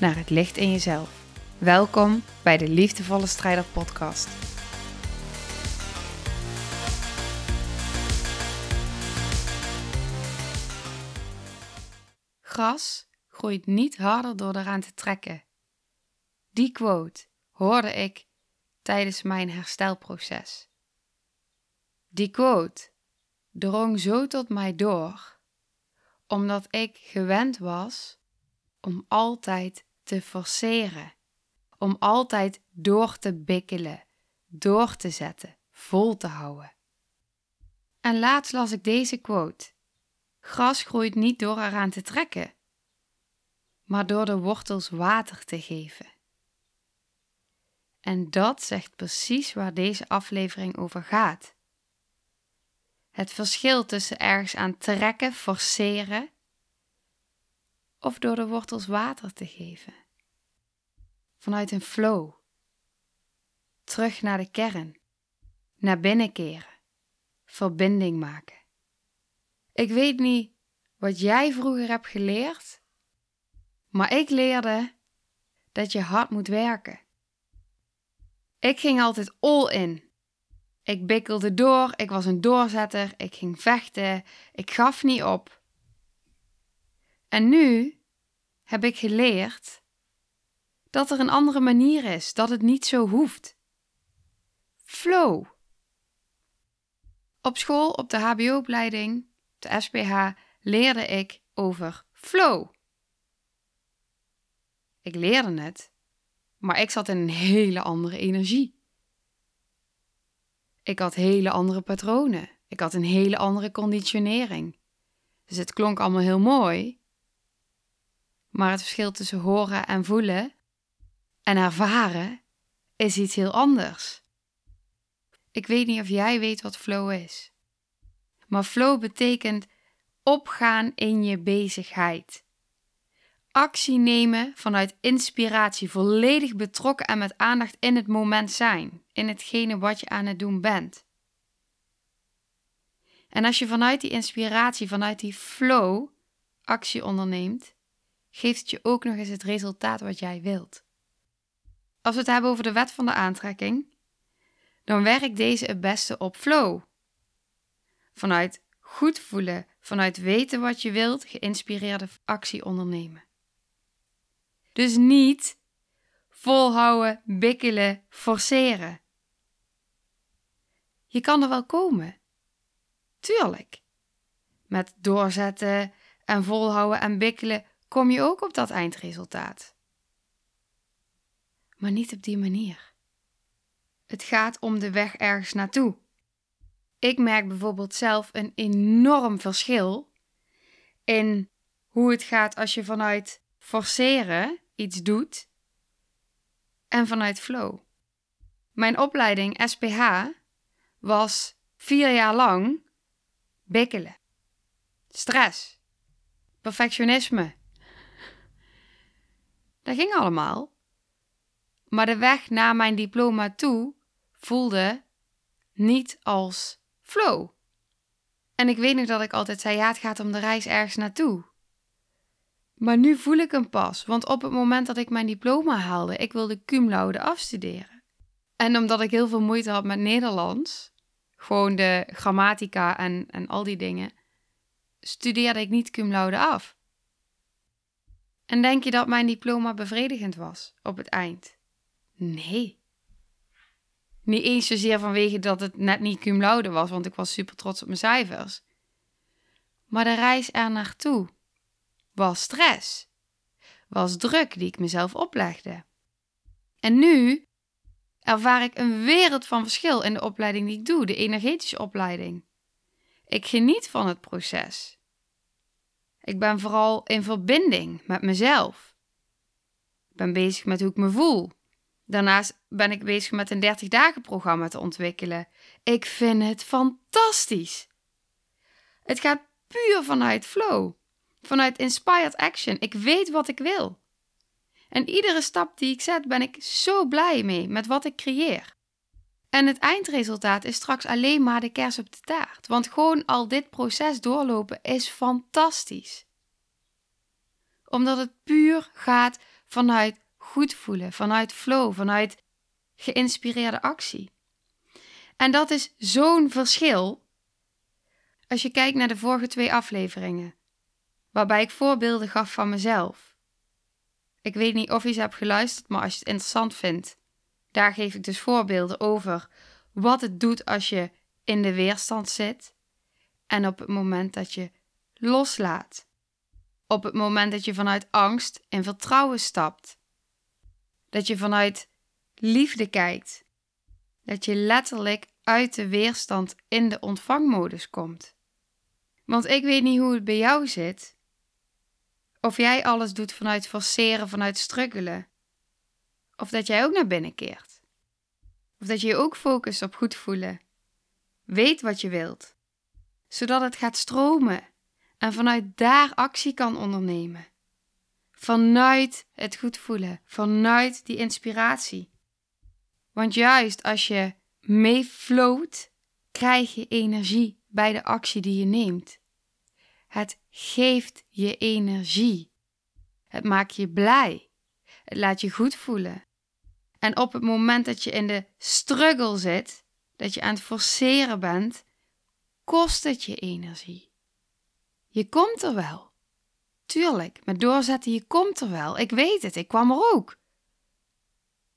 naar het licht in jezelf. Welkom bij de Liefdevolle Strijder Podcast. Gras groeit niet harder door eraan te trekken. Die quote hoorde ik tijdens mijn herstelproces. Die quote drong zo tot mij door, omdat ik gewend was om altijd te forceren, om altijd door te bikkelen, door te zetten, vol te houden. En laatst las ik deze quote: Gras groeit niet door eraan te trekken, maar door de wortels water te geven. En dat zegt precies waar deze aflevering over gaat. Het verschil tussen ergens aan trekken, forceren of door de wortels water te geven. Vanuit een flow. Terug naar de kern. Naar binnen keren. Verbinding maken. Ik weet niet wat jij vroeger hebt geleerd, maar ik leerde dat je hard moet werken. Ik ging altijd all in. Ik bikkelde door, ik was een doorzetter, ik ging vechten, ik gaf niet op. En nu heb ik geleerd dat er een andere manier is, dat het niet zo hoeft. Flow. Op school, op de HBO-opleiding, de SPH, leerde ik over flow. Ik leerde het, maar ik zat in een hele andere energie. Ik had hele andere patronen. Ik had een hele andere conditionering. Dus het klonk allemaal heel mooi. Maar het verschil tussen horen en voelen en ervaren is iets heel anders. Ik weet niet of jij weet wat flow is. Maar flow betekent opgaan in je bezigheid. Actie nemen vanuit inspiratie, volledig betrokken en met aandacht in het moment zijn, in hetgene wat je aan het doen bent. En als je vanuit die inspiratie, vanuit die flow actie onderneemt, geeft het je ook nog eens het resultaat wat jij wilt. Als we het hebben over de wet van de aantrekking, dan werkt deze het beste op flow. Vanuit goed voelen, vanuit weten wat je wilt, geïnspireerde actie ondernemen. Dus niet volhouden, bikkelen, forceren. Je kan er wel komen. Tuurlijk. Met doorzetten en volhouden en bikkelen kom je ook op dat eindresultaat. Maar niet op die manier. Het gaat om de weg ergens naartoe. Ik merk bijvoorbeeld zelf een enorm verschil in hoe het gaat als je vanuit forceren iets doet en vanuit flow. Mijn opleiding SPH was vier jaar lang bikkelen, stress, perfectionisme. Dat ging allemaal. Maar de weg naar mijn diploma toe voelde niet als flow. En ik weet nog dat ik altijd zei: ja, het gaat om de reis ergens naartoe. Maar nu voel ik hem pas, want op het moment dat ik mijn diploma haalde, ik wilde cum laude afstuderen. En omdat ik heel veel moeite had met Nederlands, gewoon de grammatica en, en al die dingen, studeerde ik niet cum laude af. En denk je dat mijn diploma bevredigend was op het eind? Nee. Niet eens zozeer vanwege dat het net niet cum laude was, want ik was super trots op mijn cijfers. Maar de reis er naartoe was stress, was druk die ik mezelf oplegde. En nu ervaar ik een wereld van verschil in de opleiding die ik doe, de energetische opleiding. Ik geniet van het proces. Ik ben vooral in verbinding met mezelf. ben bezig met hoe ik me voel. Daarnaast ben ik bezig met een 30 dagen programma te ontwikkelen. Ik vind het fantastisch. Het gaat puur vanuit flow, vanuit inspired action. Ik weet wat ik wil. En iedere stap die ik zet, ben ik zo blij mee met wat ik creëer. En het eindresultaat is straks alleen maar de kers op de taart. Want gewoon al dit proces doorlopen is fantastisch. Omdat het puur gaat vanuit goed voelen, vanuit flow, vanuit geïnspireerde actie. En dat is zo'n verschil als je kijkt naar de vorige twee afleveringen, waarbij ik voorbeelden gaf van mezelf. Ik weet niet of je ze hebt geluisterd, maar als je het interessant vindt, daar geef ik dus voorbeelden over wat het doet als je in de weerstand zit en op het moment dat je loslaat. Op het moment dat je vanuit angst in vertrouwen stapt. Dat je vanuit liefde kijkt. Dat je letterlijk uit de weerstand in de ontvangmodus komt. Want ik weet niet hoe het bij jou zit. Of jij alles doet vanuit forceren, vanuit struggelen. Of dat jij ook naar binnen keert. Of dat je je ook focust op goed voelen. Weet wat je wilt. Zodat het gaat stromen en vanuit daar actie kan ondernemen. Vanuit het goed voelen, vanuit die inspiratie. Want juist als je meefloot, krijg je energie bij de actie die je neemt. Het geeft je energie. Het maakt je blij. Het laat je goed voelen. En op het moment dat je in de struggle zit, dat je aan het forceren bent, kost het je energie. Je komt er wel. Tuurlijk, met doorzetten, je komt er wel. Ik weet het, ik kwam er ook.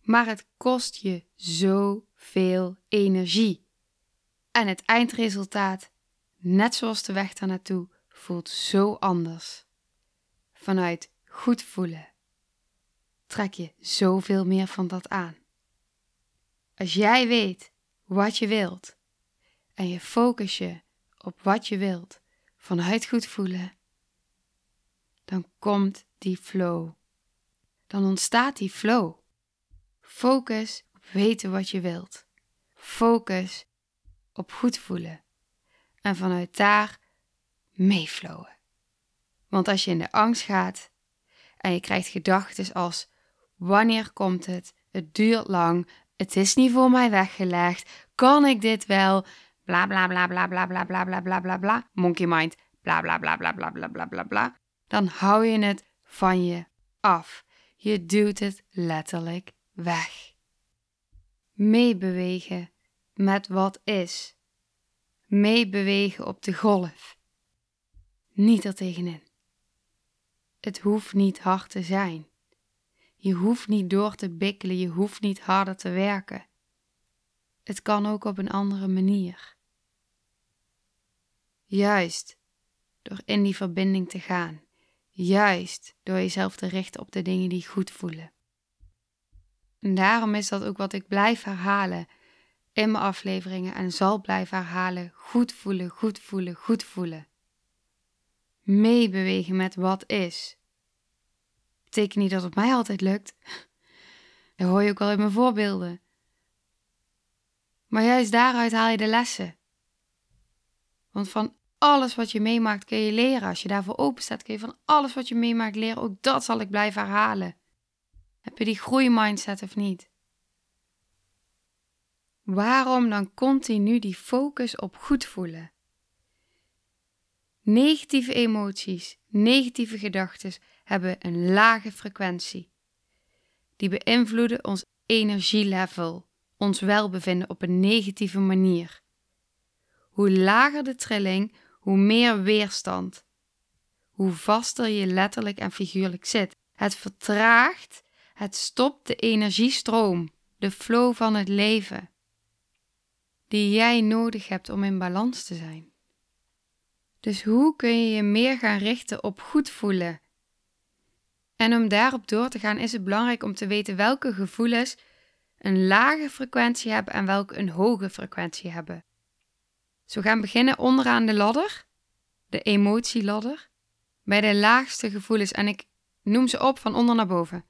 Maar het kost je zoveel energie. En het eindresultaat, net zoals de weg daar naartoe, voelt zo anders. Vanuit goed voelen trek je zoveel meer van dat aan. Als jij weet wat je wilt en je focus je op wat je wilt vanuit goed voelen, dan komt die flow. Dan ontstaat die flow. Focus op weten wat je wilt. Focus op goed voelen. En vanuit daar meeflowen. Want als je in de angst gaat en je krijgt gedachten als: wanneer komt het? Het duurt lang. Het is niet voor mij weggelegd. Kan ik dit wel? Bla bla bla bla bla bla bla bla bla bla bla. Monkey mind. Bla bla bla bla bla bla bla bla bla. Dan hou je het van je af. Je duwt het letterlijk weg. Meebewegen met wat is. Meebewegen op de golf. Niet er tegenin. Het hoeft niet hard te zijn. Je hoeft niet door te bikkelen, je hoeft niet harder te werken. Het kan ook op een andere manier. Juist door in die verbinding te gaan. Juist door jezelf te richten op de dingen die goed voelen. En daarom is dat ook wat ik blijf herhalen in mijn afleveringen en zal blijven herhalen: goed voelen, goed voelen, goed voelen. Meebewegen met wat is. Betekent niet dat het mij altijd lukt. Dat hoor je ook wel in mijn voorbeelden. Maar juist daaruit haal je de lessen. Want van alles wat je meemaakt kun je leren. Als je daarvoor open staat, kun je van alles wat je meemaakt leren. Ook dat zal ik blijven herhalen. Heb je die groeimindset of niet? Waarom dan continu die focus op goed voelen? Negatieve emoties, negatieve gedachten hebben een lage frequentie. Die beïnvloeden ons energielevel, ons welbevinden op een negatieve manier. Hoe lager de trilling, hoe meer weerstand. Hoe vaster je letterlijk en figuurlijk zit. Het vertraagt, het stopt de energiestroom, de flow van het leven, die jij nodig hebt om in balans te zijn. Dus hoe kun je je meer gaan richten op goed voelen? En om daarop door te gaan is het belangrijk om te weten welke gevoelens een lage frequentie hebben en welke een hoge frequentie hebben. Zo gaan beginnen onderaan de ladder, de emotieladder, bij de laagste gevoelens en ik noem ze op van onder naar boven.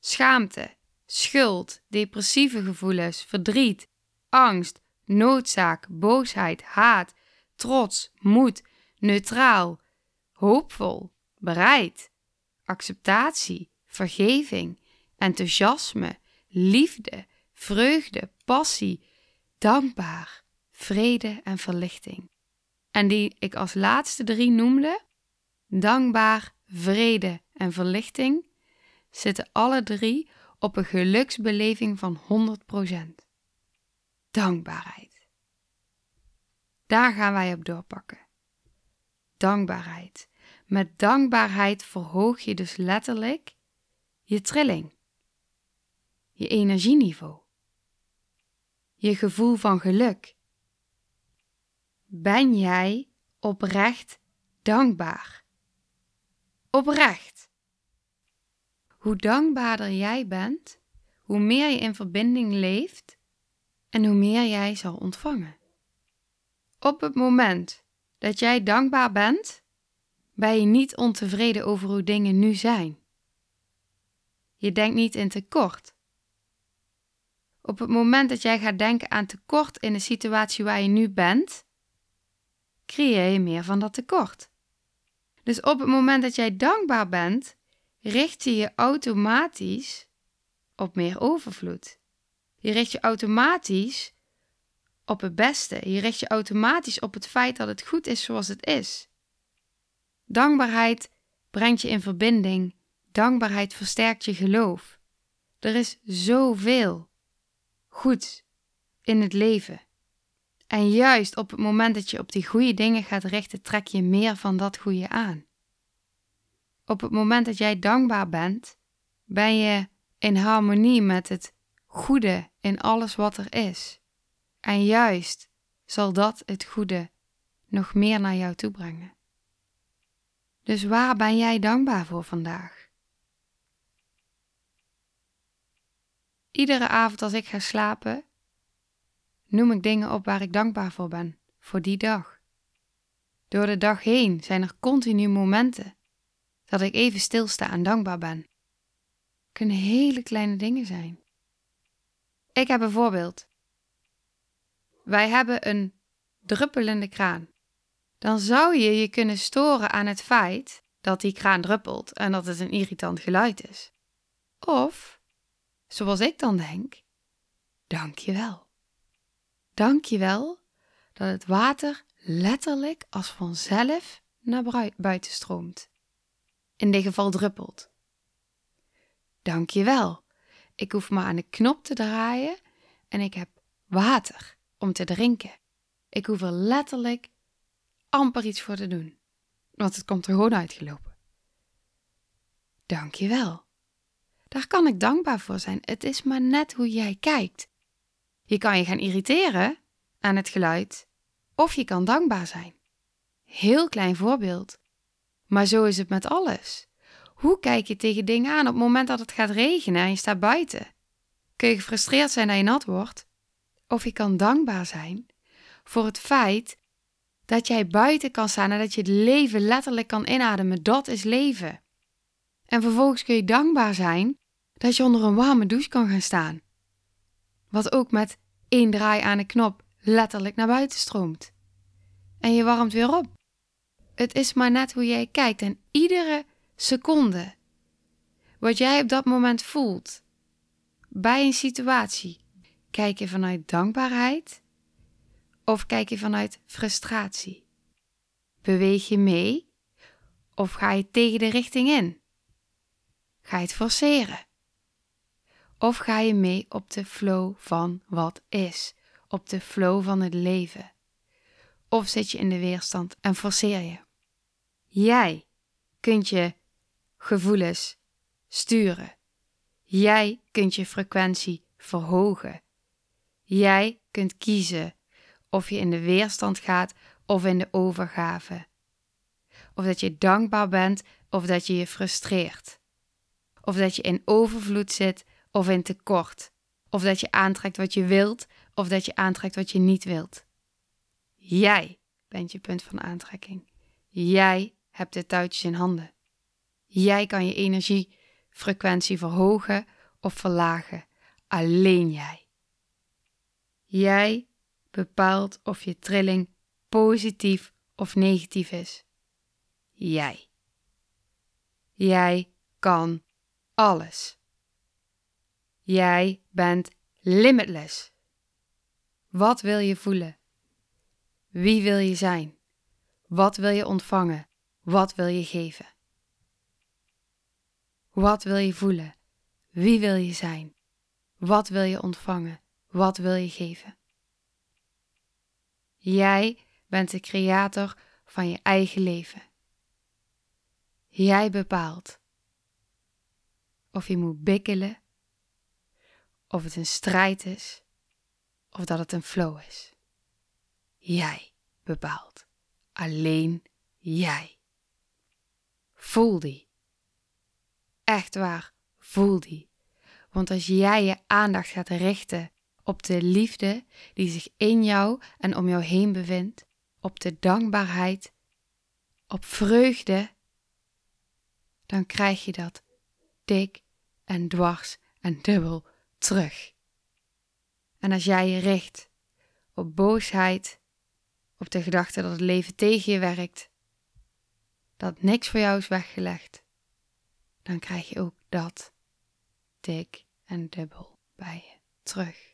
schaamte, schuld, depressieve gevoelens, verdriet, angst, noodzaak, boosheid, haat, trots, moed, neutraal, hoopvol, bereid, acceptatie, vergeving, enthousiasme, liefde, vreugde, passie, dankbaar, vrede en verlichting. En die ik als laatste drie noemde, dankbaar, vrede en verlichting, zitten alle drie op een geluksbeleving van 100%. Dankbaarheid. Daar gaan wij op doorpakken. Dankbaarheid. Met dankbaarheid verhoog je dus letterlijk je trilling, je energieniveau, je gevoel van geluk. Ben jij oprecht dankbaar? Oprecht. Hoe dankbaarder jij bent, hoe meer je in verbinding leeft en hoe meer jij zal ontvangen. Op het moment dat jij dankbaar bent, ben je niet ontevreden over hoe dingen nu zijn. Je denkt niet in tekort. Op het moment dat jij gaat denken aan tekort in de situatie waar je nu bent, creëer je meer van dat tekort. Dus op het moment dat jij dankbaar bent, richt je je automatisch op meer overvloed. Je richt je automatisch op het beste. Je richt je automatisch op het feit dat het goed is zoals het is. Dankbaarheid brengt je in verbinding. Dankbaarheid versterkt je geloof. Er is zoveel goed in het leven. En juist op het moment dat je op die goede dingen gaat richten, trek je meer van dat goede aan. Op het moment dat jij dankbaar bent, ben je in harmonie met het goede in alles wat er is. En juist zal dat het goede nog meer naar jou toe brengen. Dus waar ben jij dankbaar voor vandaag? Iedere avond als ik ga slapen, noem ik dingen op waar ik dankbaar voor ben, voor die dag. Door de dag heen zijn er continu momenten dat ik even stilsta en dankbaar ben. Kunnen hele kleine dingen zijn. Ik heb een voorbeeld. Wij hebben een druppelende kraan. Dan zou je je kunnen storen aan het feit dat die kraan druppelt en dat het een irritant geluid is. Of, zoals ik dan denk, dank je wel. Dank je wel dat het water letterlijk als vanzelf naar buiten stroomt. In dit geval druppelt. Dank je wel. Ik hoef maar aan de knop te draaien en ik heb water om te drinken. Ik hoef er letterlijk amper iets voor te doen, want het komt er gewoon uitgelopen. Dank je wel. Daar kan ik dankbaar voor zijn. Het is maar net hoe jij kijkt. Je kan je gaan irriteren aan het geluid, of je kan dankbaar zijn. Heel klein voorbeeld. Maar zo is het met alles. Hoe kijk je tegen dingen aan op het moment dat het gaat regenen en je staat buiten? Kun je gefrustreerd zijn dat je nat wordt? Of je kan dankbaar zijn voor het feit dat jij buiten kan staan en dat je het leven letterlijk kan inademen. Dat is leven. En vervolgens kun je dankbaar zijn dat je onder een warme douche kan gaan staan. Wat ook met één draai aan de knop letterlijk naar buiten stroomt. En je warmt weer op. Het is maar net hoe jij kijkt en iedere seconde wat jij op dat moment voelt bij een situatie, kijk je vanuit dankbaarheid of kijk je vanuit frustratie? Beweeg je mee of ga je tegen de richting in? Ga je het forceren? Of ga je mee op de flow van wat is, op de flow van het leven? Of zit je in de weerstand en forceer je? Jij kunt je gevoelens sturen. Jij kunt je frequentie verhogen. Jij kunt kiezen of je in de weerstand gaat of in de overgave. Of dat je dankbaar bent of dat je je frustreert. Of dat je in overvloed zit of in tekort. Of dat je aantrekt wat je wilt of dat je aantrekt wat je niet wilt. Jij bent je punt van aantrekking. Jij hebt de touwtjes in handen. Jij kan je energiefrequentie verhogen of verlagen. Alleen jij. Jij bepaalt of je trilling positief of negatief is. Jij. Jij kan alles. Jij bent limitless. Wat wil je voelen? Wie wil je zijn? Wat wil je ontvangen? Wat wil je geven? Wat wil je voelen? Wie wil je zijn? Wat wil je ontvangen? Wat wil je geven? Jij bent de creator van je eigen leven. Jij bepaalt of je moet bikkelen, of het een strijd is, of dat het een flow is. Jij bepaalt. Alleen jij. Voel die. Echt waar, voel die. Want als jij je aandacht gaat richten op de liefde die zich in jou en om jou heen bevindt, op de dankbaarheid, op vreugde, dan krijg je dat dik en dwars en dubbel terug. En als jij je richt op boosheid, op de gedachte dat het leven tegen je werkt, dat niks voor jou is weggelegd, dan krijg je ook dat dik en dubbel bij je terug.